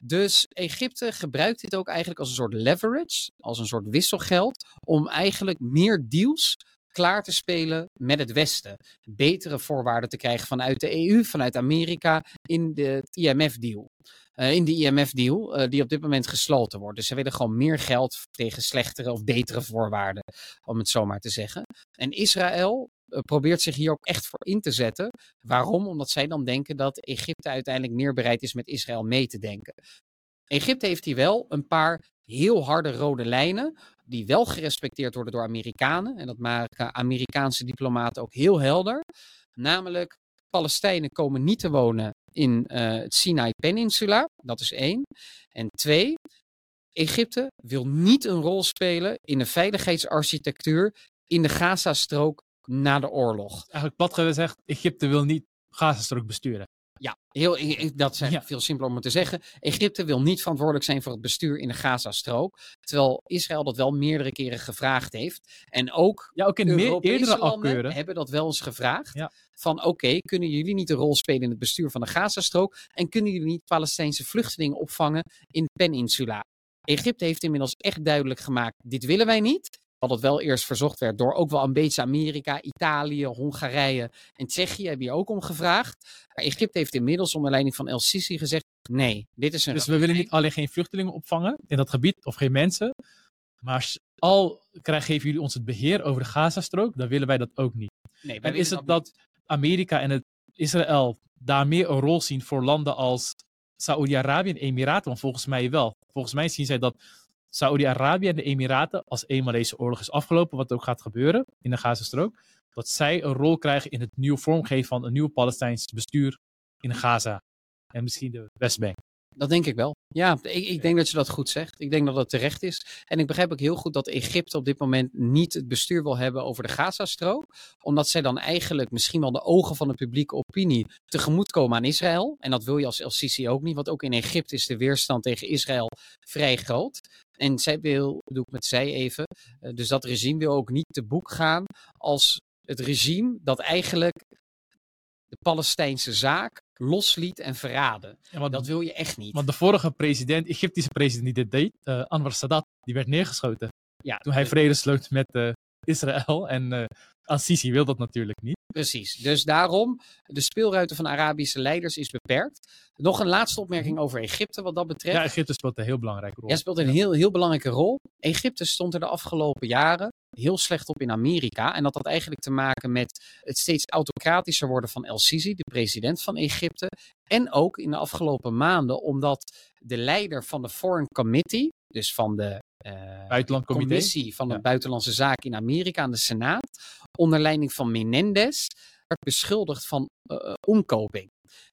Dus Egypte gebruikt dit ook eigenlijk als een soort leverage, als een soort wisselgeld, om eigenlijk meer deals klaar te spelen met het Westen. Betere voorwaarden te krijgen vanuit de EU, vanuit Amerika in de IMF-deal. Uh, in de IMF-deal, uh, die op dit moment gesloten wordt. Dus ze willen gewoon meer geld tegen slechtere of betere voorwaarden, om het zo maar te zeggen. En Israël uh, probeert zich hier ook echt voor in te zetten. Waarom? Omdat zij dan denken dat Egypte uiteindelijk meer bereid is met Israël mee te denken. Egypte heeft hier wel een paar heel harde rode lijnen die wel gerespecteerd worden door Amerikanen. En dat maken Amerikaanse diplomaten ook heel helder. Namelijk, Palestijnen komen niet te wonen in uh, het Sinai Peninsula. Dat is één. En twee, Egypte wil niet een rol spelen in de veiligheidsarchitectuur in de Gazastrook na de oorlog. Eigenlijk plat gezegd, Egypte wil niet Gazastrook besturen. Ja, heel, dat is ja. veel simpeler om te zeggen. Egypte wil niet verantwoordelijk zijn voor het bestuur in de Gazastrook. Terwijl Israël dat wel meerdere keren gevraagd heeft. En ook, ja, ook in meer, eerdere afkeuren hebben dat wel eens gevraagd. Ja. Van oké, kunnen jullie niet een rol spelen in het bestuur van de Gazastrook? En kunnen jullie niet Palestijnse vluchtelingen opvangen in Peninsula? Egypte heeft inmiddels echt duidelijk gemaakt: dit willen wij niet. Wat het wel eerst verzocht werd door ook wel een beetje Amerika, Italië, Hongarije en Tsjechië hebben hier ook om gevraagd. Maar Egypte heeft inmiddels onder leiding van El Sisi gezegd, nee, dit is een... Dus we willen niet alleen geen vluchtelingen opvangen in dat gebied of geen mensen, maar al krijgen, geven jullie ons het beheer over de Gazastrook, dan willen wij dat ook niet. Nee, en is het dat Amerika en het Israël daar meer een rol zien voor landen als Saoedi-Arabië en Emiraten? Want volgens mij wel. Volgens mij zien zij dat Saoedi-Arabië en de Emiraten, als eenmaal deze oorlog is afgelopen, wat ook gaat gebeuren in de Gazastrook, dat zij een rol krijgen in het nieuwe vormgeven van een nieuw Palestijns bestuur in Gaza. En misschien de Westbank. Dat denk ik wel. Ja, ik, ik, denk dat je dat goed zegt. Ik denk dat dat terecht is. En ik begrijp ook heel goed dat Egypte op dit moment niet het bestuur wil hebben over de Gazastrook. Omdat zij dan eigenlijk misschien wel de ogen van de publieke opinie tegemoetkomen aan Israël. En dat wil je als El Sisi ook niet, want ook in Egypte is de weerstand tegen Israël vrij groot. En zij wil, doe ik met zij even, eh, dus dat regime wil ook niet te boek gaan als het regime dat eigenlijk de Palestijnse zaak losliet en verraden. Ja, dat wil je echt niet. Want de vorige president, Egyptische president die dit deed, uh, Anwar Sadat, die werd neergeschoten. Ja, toen hij vrede sloot met uh, Israël. En uh, Al-Sisi wil dat natuurlijk niet. Precies. Dus daarom, de speelruimte van Arabische leiders is beperkt. Nog een laatste opmerking mhm. over Egypte wat dat betreft. Ja, Egypte speelt een heel belangrijke rol. Ja, speelt een heel, heel belangrijke rol. Egypte stond er de afgelopen jaren heel slecht op in Amerika. En dat had eigenlijk te maken met het steeds autocratischer worden van El Sisi, de president van Egypte. En ook in de afgelopen maanden omdat de leider van de Foreign Committee, dus van de uh, commissie van de buitenlandse zaken in Amerika aan de Senaat, onder leiding van Menendez, werd beschuldigd van uh, omkoping.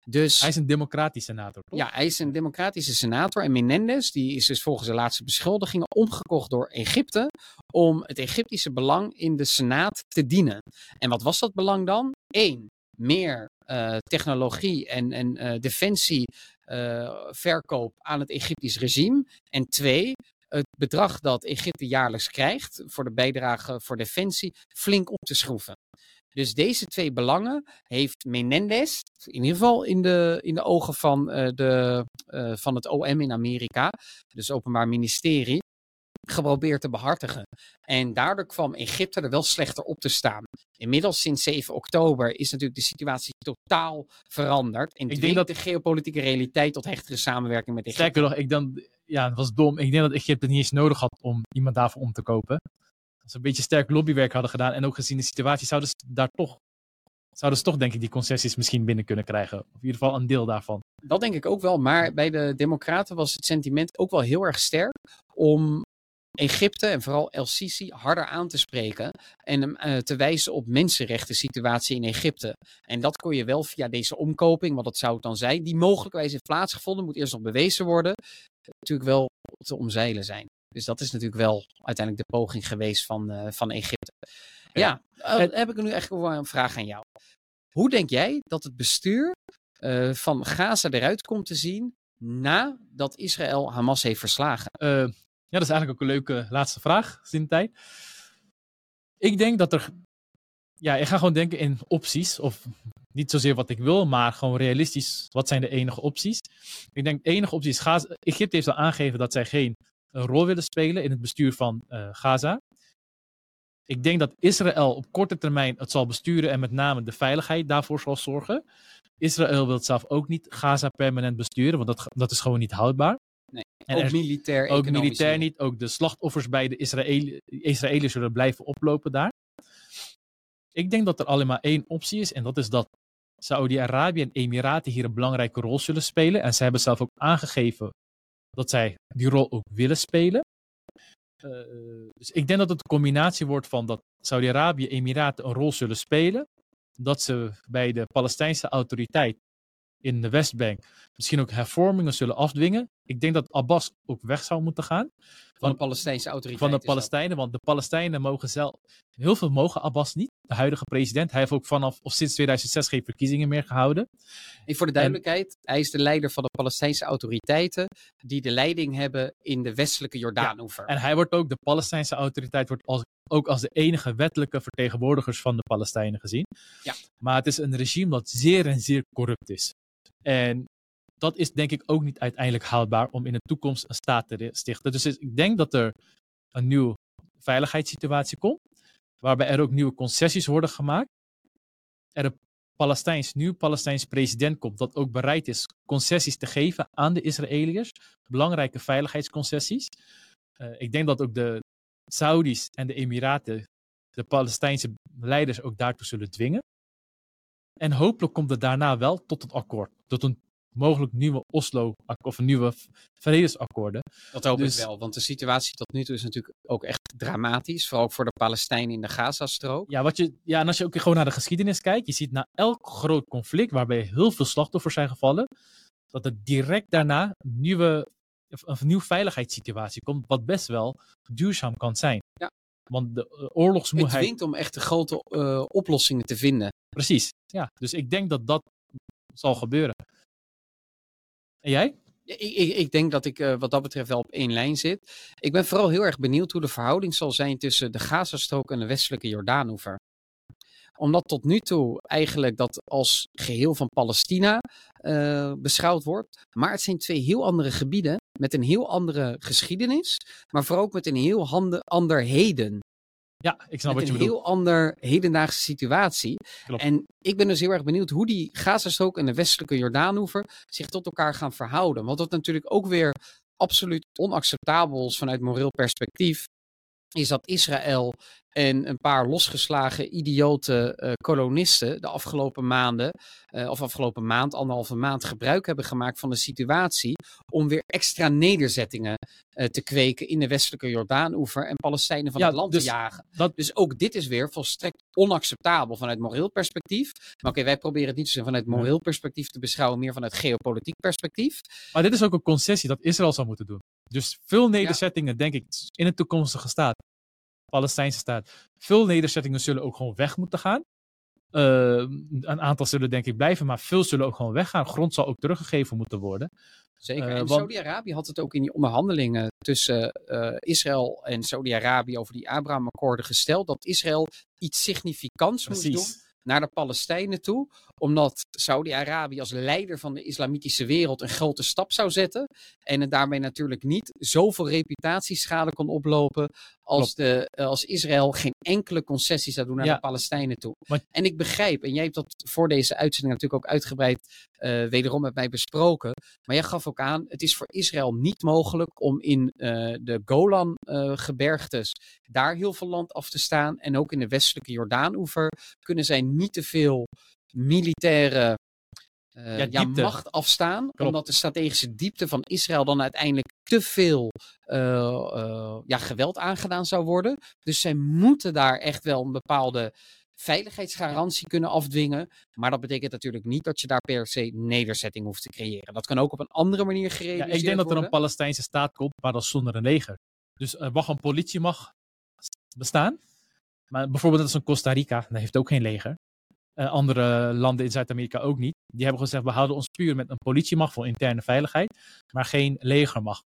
Dus, hij is een democratische senator, toch? Ja, hij is een democratische senator. En Menendez, die is dus volgens de laatste beschuldigingen omgekocht door Egypte om het Egyptische belang in de Senaat te dienen. En wat was dat belang dan? Eén, meer uh, technologie en, en uh, defensie uh, verkoop aan het Egyptisch regime. En twee, het bedrag dat Egypte jaarlijks krijgt voor de bijdrage voor defensie flink op te schroeven. Dus deze twee belangen heeft Menendez, in ieder geval in de, in de ogen van, uh, de, uh, van het OM in Amerika, dus Openbaar Ministerie, geprobeerd te behartigen. En daardoor kwam Egypte er wel slechter op te staan. Inmiddels sinds 7 oktober is natuurlijk de situatie totaal veranderd. En Ik denk dat- de geopolitieke realiteit tot hechtere samenwerking met Egypte. Sterker nog, ik dan, ja, het was dom. Ik denk dat Egypte niet eens nodig had om iemand daarvoor om te kopen. Als ze een beetje sterk lobbywerk hadden gedaan en ook gezien de situatie, zouden ze daar toch, zouden ze toch denk ik die concessies misschien binnen kunnen krijgen. Of in ieder geval een deel daarvan. Dat denk ik ook wel. Maar bij de Democraten was het sentiment ook wel heel erg sterk om Egypte en vooral El Sisi harder aan te spreken en hem eh, te wijzen op mensenrechten situatie in Egypte. En dat kon je wel via deze omkoping, wat dat zou het dan zijn, die mogelijkwijs heeft plaatsgevonden, moet eerst nog bewezen worden, natuurlijk wel te omzeilen zijn. Dus dat is natuurlijk wel uiteindelijk de poging geweest van, eh, van Egypte. Ja, eh, En- heb ik nu wel een vraag aan jou. Hoe denk jij dat het bestuur eh, van Gaza eruit komt te zien nadat Israël Hamas heeft verslagen? Eh, ja, dat is eigenlijk ook een leuke laatste vraag, gezien tijd. Ik denk dat er. Ja, ik ga gewoon denken in opties. Of niet zozeer wat ik wil, maar gewoon realistisch. Wat zijn de enige opties? Ik denk de enige optie is Gaza. Egypte heeft al aangegeven dat zij geen eh, rol willen spelen in het bestuur van eh, Gaza. Ik denk dat Israël op korte termijn het zal besturen en met name de veiligheid daarvoor zal zorgen. Israël wil het zelf ook niet Gaza permanent besturen, want dat, dat is gewoon niet houdbaar. Nee, En ook er- militair, ook militair niet. niet. Ook de slachtoffers bij de Israëli Israëliërs zullen blijven oplopen daar. Ik denk dat er alleen maar één optie is. En dat is dat Saudi-Arabië en Emiraten hier een belangrijke rol zullen spelen. En zij hebben zelf ook aangegeven dat zij die rol ook willen spelen. Eh, dus ik denk dat het een combinatie wordt van dat Saudi-Arabië en Emiraten een rol zullen spelen. Dat ze bij de Palestijnse autoriteit in de Westbank misschien ook hervormingen zullen afdwingen. Ik denk dat Abbas ook weg zou moeten gaan van de Palestijnse autoriteit. van de. Palestijnen. Want de Palestijnen mogen zelf. Heel veel mogen Abbas niet, de huidige president. Hij heeft ook vanaf of sinds 2006 geen verkiezingen meer gehouden. En voor de duidelijkheid, hij is de leider van de Palestijnse autoriteiten die de leiding hebben in de westelijke Jordaanoever. En hij wordt ook, de Palestijnse autoriteit wordt als, ook als de enige wettelijke vertegenwoordigers van de Palestijnen gezien. Ja. Maar het is een regime dat zeer en zeer corrupt is. En dat is denk ik ook niet uiteindelijk houdbaar om in de toekomst een staat te stichten. Dus ik denk dat er een nieuwe veiligheidssituatie komt, waarbij er ook nieuwe concessies worden gemaakt. Er een Palestijns, nieuw Palestijns president komt dat ook bereid is concessies te geven aan de Israëliërs, belangrijke veiligheidsconcessies. Eh, ik denk dat ook de Saudis en de Emiraten de Palestijnse leiders ook daartoe zullen dwingen. En hopelijk komt het daarna wel tot een akkoord. Tot een mogelijk nieuwe Oslo of een nieuwe vredesakkoorden. Dat hoop Dus- ik wel, want de situatie tot nu toe is natuurlijk ook echt dramatisch. Vooral ook voor de Palestijnen in de Gazastrook. Ja, wat je, ja, en als je ook gewoon naar de geschiedenis kijkt, je ziet na elk groot conflict waarbij heel veel slachtoffers zijn gevallen, dat er direct daarna een nieuwe, een nieuwe veiligheidssituatie komt, wat best wel duurzaam kan zijn. Want de eh, Het oorlogsmoeheid. dwingt om echt de grote eh, oplossingen te vinden. Precies. Ja, dus ik denk dat dat zal gebeuren. En jij? Ik, ik, ik denk dat ik eh, wat dat betreft wel op één lijn zit. Ik ben vooral heel erg benieuwd hoe de verhouding zal zijn tussen de Gazastrook en de westelijke Jordaanoever. Omdat tot nu toe eigenlijk dat als geheel van Palestina eh, beschouwd wordt. Maar het zijn twee heel andere gebieden met een heel andere geschiedenis. Maar vooral ook met een heel hande, ander heden. Ja, ik snap wat met je een bedoelt. heel ander hedendaagse situatie. Klopt. En ik ben dus heel erg benieuwd hoe die Gazastrook en de westelijke Jordaanoever zich tot elkaar gaan verhouden. Want wat natuurlijk ook weer absoluut onacceptabel is vanuit moreel perspectief, is dat Israël en een paar losgeslagen idiote eh, kolonisten de afgelopen maanden, eh, of afgelopen maand, anderhalve maand, gebruik hebben gemaakt van de situatie om weer extra nederzettingen eh, te kweken in de westelijke Jordaanoever en Palestijnen van Ja, het land dus te jagen. dat- Dus ook dit is weer volstrekt onacceptabel vanuit moreel perspectief. Maar oké, wij proberen het niet zozeer vanuit moreel perspectief te beschouwen, meer vanuit geopolitiek perspectief. Maar dit is ook een concessie dat Israël zou moeten doen. Dus veel nederzettingen, denk ik, in een toekomstige staat, Palestijnse staat, veel nederzettingen zullen ook gewoon weg moeten gaan. Eh, een aantal zullen denk ik blijven, maar veel zullen ook gewoon weggaan. Grond zal ook teruggegeven moeten worden. Zeker. Eh, en want- Saudi-Arabië had het ook in die onderhandelingen tussen eh, Israël en Saudi-Arabië over die Abraham-akkoorden gesteld dat Israël iets significants moest doen Precies. naar de Palestijnen toe, omdat Saudi-Arabië als leider van de islamitische wereld een grote stap zou zetten en het daarmee natuurlijk niet zoveel reputatieschade kon oplopen als, de, eh, als Israël geen enkele concessie zou doen naar Ja. de Palestijnen toe. Maar- En ik begrijp, en jij hebt dat voor deze uitzending natuurlijk ook uitgebreid eh, wederom met mij besproken, maar jij gaf ook aan, het is voor Israël niet mogelijk om in eh, de Golan-gebergtes daar heel veel land af te staan. En ook in de westelijke Jordaan-oever kunnen zij niet te veel militaire eh, Ja, ja, macht afstaan. Klopt. Omdat de strategische diepte van Israël dan uiteindelijk te veel eh, eh, ja, geweld aangedaan zou worden. Dus zij moeten daar echt wel een bepaalde veiligheidsgarantie kunnen afdwingen. Maar dat betekent natuurlijk niet dat je daar per se nederzetting hoeft te creëren. Dat kan ook op een andere manier Ja, gerealiseerd ik denk dat er worden. een Palestijnse staat komt, maar dan zonder een leger. Dus er mag een politiemacht bestaan. Maar bijvoorbeeld als een Costa Rica, dat heeft ook geen leger. Eh, andere landen in Zuid-Amerika ook niet. Die hebben gezegd, we houden ons puur met een politiemacht voor interne veiligheid, maar geen legermacht.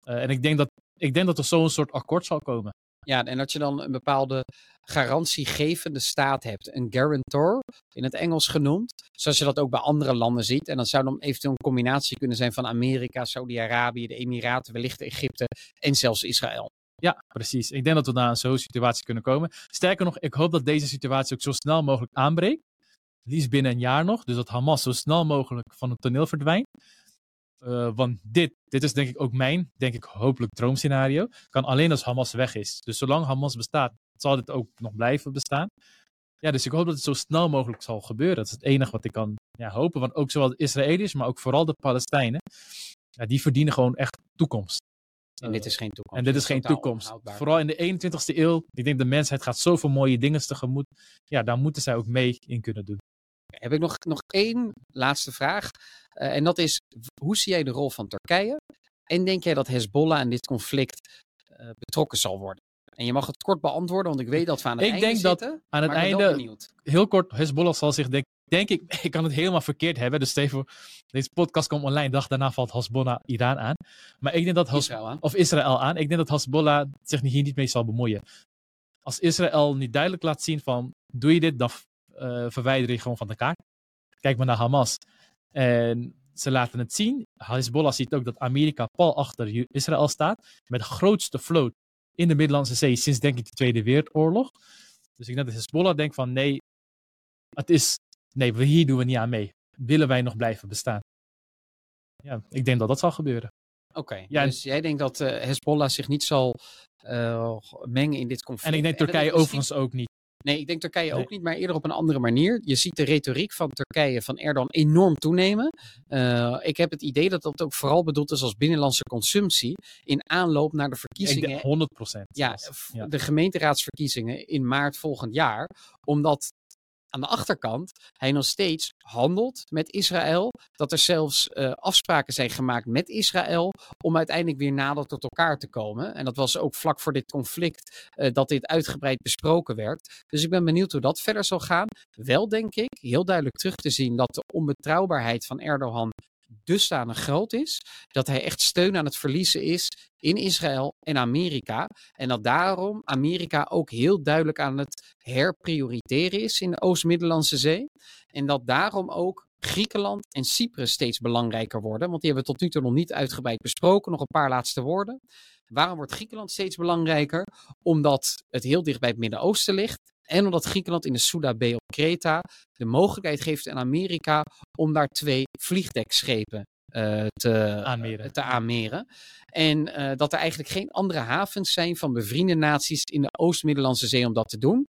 Eh, en ik denk, dat, ik denk dat er zo'n soort akkoord zal komen. Ja, en dat je dan een bepaalde garantiegevende staat hebt. Een guarantor, in het Engels genoemd. Zoals je dat ook bij andere landen ziet. En dat zou dan eventueel een combinatie kunnen zijn van Amerika, Saudi-Arabië, de Emiraten, wellicht Egypte en zelfs Israël. Ja, precies. Ik denk dat we naar zo'n situatie kunnen komen. Sterker nog, ik hoop dat deze situatie ook zo snel mogelijk aanbreekt. Liefst binnen een jaar nog. Dus dat Hamas zo snel mogelijk van het toneel verdwijnt. Eh, want dit, dit is denk ik ook mijn, denk ik hopelijk droomscenario. Kan alleen als Hamas weg is. Dus zolang Hamas bestaat, zal dit ook nog blijven bestaan. Ja, dus ik hoop dat het zo snel mogelijk zal gebeuren. Dat is het enige wat ik kan ja, hopen. Want ook zowel de Israëliërs, maar ook vooral de Palestijnen. Ja, die verdienen gewoon echt toekomst. En dit is geen toekomst. En dit is geen toekomst. onhoudbaar. Vooral in de 21ste eeuw. Ik denk de mensheid gaat zoveel mooie dingen tegemoet. Ja, daar moeten zij ook mee in kunnen doen. Heb ik nog, nog één laatste vraag. Eh, en dat is, hoe zie jij de rol van Turkije? En denk jij dat Hezbollah in dit conflict eh, betrokken zal worden? En je mag het kort beantwoorden, want ik weet dat we aan het Ik einde denk dat. Aan het einde, heel kort, Hezbollah zal zich denk, denk ik, ik kan het helemaal verkeerd hebben. Dus Steven, deze podcast komt online, dag daarna valt Hezbollah Iran aan. Maar ik denk dat Israël aan. of Israël aan. Ik denk dat Hezbollah zich hier niet mee zal bemoeien. Als Israël niet duidelijk laat zien van, doe je dit, dan eh, verwijder je gewoon van de kaart. Kijk maar naar Hamas. En ze laten het zien. Hezbollah ziet ook dat Amerika pal achter Israël staat. Met de grootste vloot in de Middellandse Zee sinds denk ik de Tweede Wereldoorlog. Dus ik denk dat Hezbollah denkt van nee, het is, nee, we- hier doen we niet aan mee. Willen wij nog blijven bestaan? Ja, ik denk dat dat zal gebeuren. Oké, Ja, dus jij denkt dat eh, Hezbollah zich niet zal eh, mengen in dit conflict. En ik denk Turkije misschien- overigens ook niet. Nee, ik denk Turkije Nee. ook niet, maar eerder op een andere manier. Je ziet de retoriek van Turkije, van Erdogan, enorm toenemen. Eh, ik heb het idee dat dat ook vooral bedoeld is als binnenlandse consumptie in aanloop naar de Ik verkiezingen denk 100 procent. ja. de gemeenteraadsverkiezingen in maart volgend jaar. Omdat aan de achterkant hij nog steeds handelt met Israël. Dat er zelfs eh, afspraken zijn gemaakt met Israël om uiteindelijk weer nader tot elkaar te komen. En dat was ook vlak voor dit conflict eh, dat dit uitgebreid besproken werd. Dus ik ben benieuwd hoe dat verder zal gaan. Wel denk ik heel duidelijk terug te zien dat de onbetrouwbaarheid van Erdogan dusdanig groot is dat hij echt steun aan het verliezen is in Israël en Amerika. En dat daarom Amerika ook heel duidelijk aan het herprioriteren is in de Oost-Middellandse Zee. En dat daarom ook Griekenland en Cyprus steeds belangrijker worden. Want die hebben we tot nu toe nog niet uitgebreid besproken. Nog een paar laatste woorden. Waarom wordt Griekenland steeds belangrijker? Omdat het heel dicht bij het Midden-Oosten ligt. En omdat Griekenland in de Souda Bay op Kreta de mogelijkheid geeft aan Amerika om daar twee vliegdekschepen eh, te, Aanmeren. te aanmeren. En eh, dat er eigenlijk geen andere havens zijn van bevriende naties in de Oost-Middellandse Zee om dat te doen.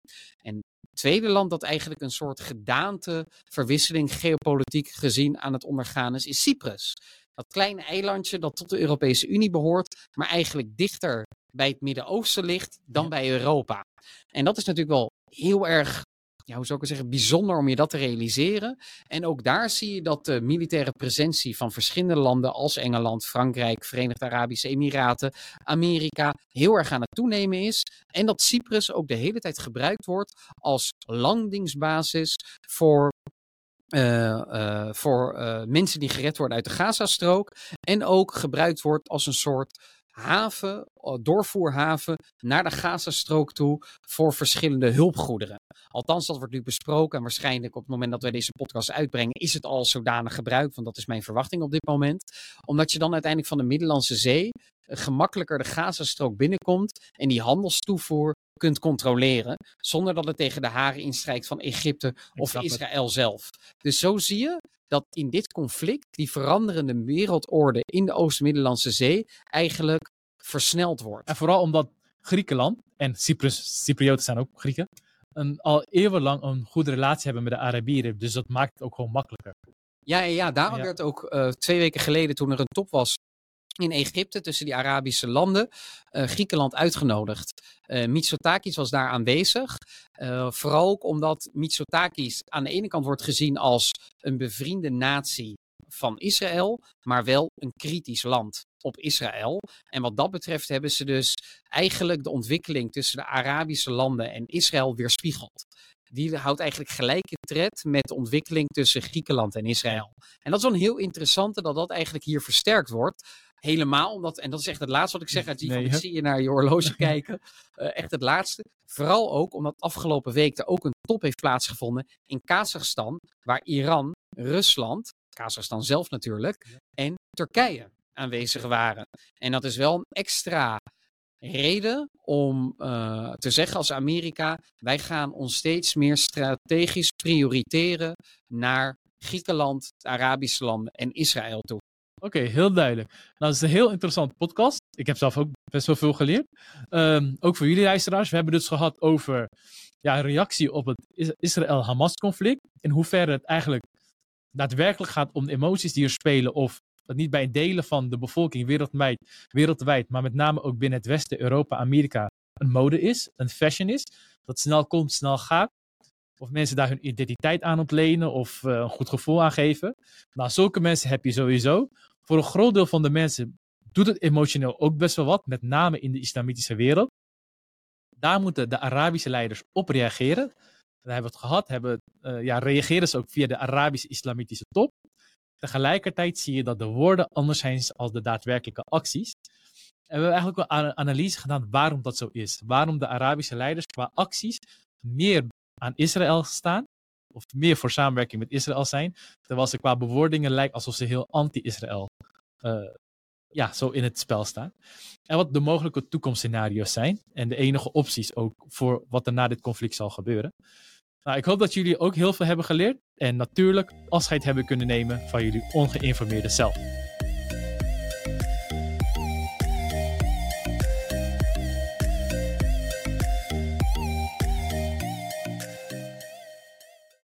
En het tweede land dat eigenlijk een soort gedaanteverwisseling geopolitiek gezien aan het ondergaan is, is Cyprus. Dat kleine eilandje dat tot de Europese Unie behoort, maar eigenlijk dichter bij het Midden-Oosten ligt dan Ja. bij Europa. En dat is natuurlijk wel heel erg, hoe zou ik het zeggen, bijzonder om je dat te realiseren. En ook daar zie je dat de militaire presentie van verschillende landen als Engeland, Frankrijk, Verenigde Arabische Emiraten, Amerika heel erg aan het toenemen is. En dat Cyprus ook de hele tijd gebruikt wordt als landingsbasis voor. eh, eh, voor eh, mensen die gered worden uit de Gazastrook. En ook gebruikt wordt als een soort haven, doorvoerhaven naar de Gazastrook toe voor verschillende hulpgoederen. Althans, dat wordt nu besproken. En waarschijnlijk op het moment dat wij deze podcast uitbrengen, is het al zodanig gebruikt. Want dat is mijn verwachting op dit moment. Omdat je dan uiteindelijk van de Middellandse Zee eh, gemakkelijker de Gazastrook binnenkomt. En die handelstoevoer kunt controleren. Zonder dat het tegen de haren instrijkt van Egypte of Israël zelf. Dus zo zie je dat in dit conflict die veranderende wereldorde in de Oost-Middellandse Zee eigenlijk versneld wordt. En vooral omdat Griekenland en Cyprus, Cyprioten zijn ook Grieken, een, al eeuwenlang een goede relatie hebben met de Arabieren. Dus dat maakt het ook gewoon makkelijker. Ja, ja, ja daarom werd ook uh, twee weken geleden, toen er een top was in Egypte tussen die Arabische landen, uh, Griekenland uitgenodigd. Uh, Mitsotakis was daar aanwezig. Uh, vooral ook omdat Mitsotakis aan de ene kant wordt gezien als een bevriende natie van Israël, maar wel een kritisch land op Israël. En wat dat betreft hebben ze dus eigenlijk de ontwikkeling tussen de Arabische landen en Israël weerspiegeld. Die houdt eigenlijk gelijke tred met de ontwikkeling tussen Griekenland en Israël. En dat is wel een heel interessante dat dat eigenlijk hier versterkt wordt. Helemaal omdat, en dat is echt het laatste wat ik zeg, uit die nee, van, zie je naar je horloge kijken. Uh, echt het laatste. Vooral ook omdat afgelopen week er ook een top heeft plaatsgevonden in Kazachstan, waar Iran, Rusland, Kazachstan zelf natuurlijk, en Turkije aanwezig waren. En dat is wel een extra reden om uh, te zeggen als Amerika, wij gaan ons steeds meer strategisch prioriteren naar Griekenland, Arabische landen en Israël toe. Oké, heel duidelijk. Nou, het is een heel interessant podcast. Ik heb zelf ook best wel veel geleerd. Um, ook voor jullie luisteraars. We hebben dus gehad over ja, reactie op het Israël-Hamas-conflict. In hoeverre het eigenlijk daadwerkelijk gaat om emoties die er spelen. Of dat niet bij delen van de bevolking wereldwijd, wereldwijd, maar met name ook binnen het Westen, Europa, Amerika, een mode is, een fashion is. Dat snel komt, snel gaat. Of mensen daar hun identiteit aan ontlenen of uh, een goed gevoel aan geven. Nou, zulke mensen heb je sowieso. Voor een groot deel van de mensen doet het emotioneel ook best wel wat, met name in de islamitische wereld. Daar moeten de Arabische leiders op reageren. Daar hebben het gehad. Hebben, uh, ja, reageren ze ook via de Arabische islamitische top. Tegelijkertijd zie je dat de woorden anders zijn als de daadwerkelijke acties. En we hebben eigenlijk een analyse gedaan waarom dat zo is. Waarom de Arabische leiders qua acties meer aan Israël staan. Of meer voor samenwerking met Israël zijn. Terwijl ze qua bewoordingen lijkt alsof ze heel anti-Israël uh, ja, zo in het spel staan. En wat de mogelijke toekomstscenario's zijn. En de enige opties ook voor wat er na dit conflict zal gebeuren. Nou, ik hoop dat jullie ook heel veel hebben geleerd en natuurlijk afscheid hebben kunnen nemen van jullie ongeïnformeerde zelf.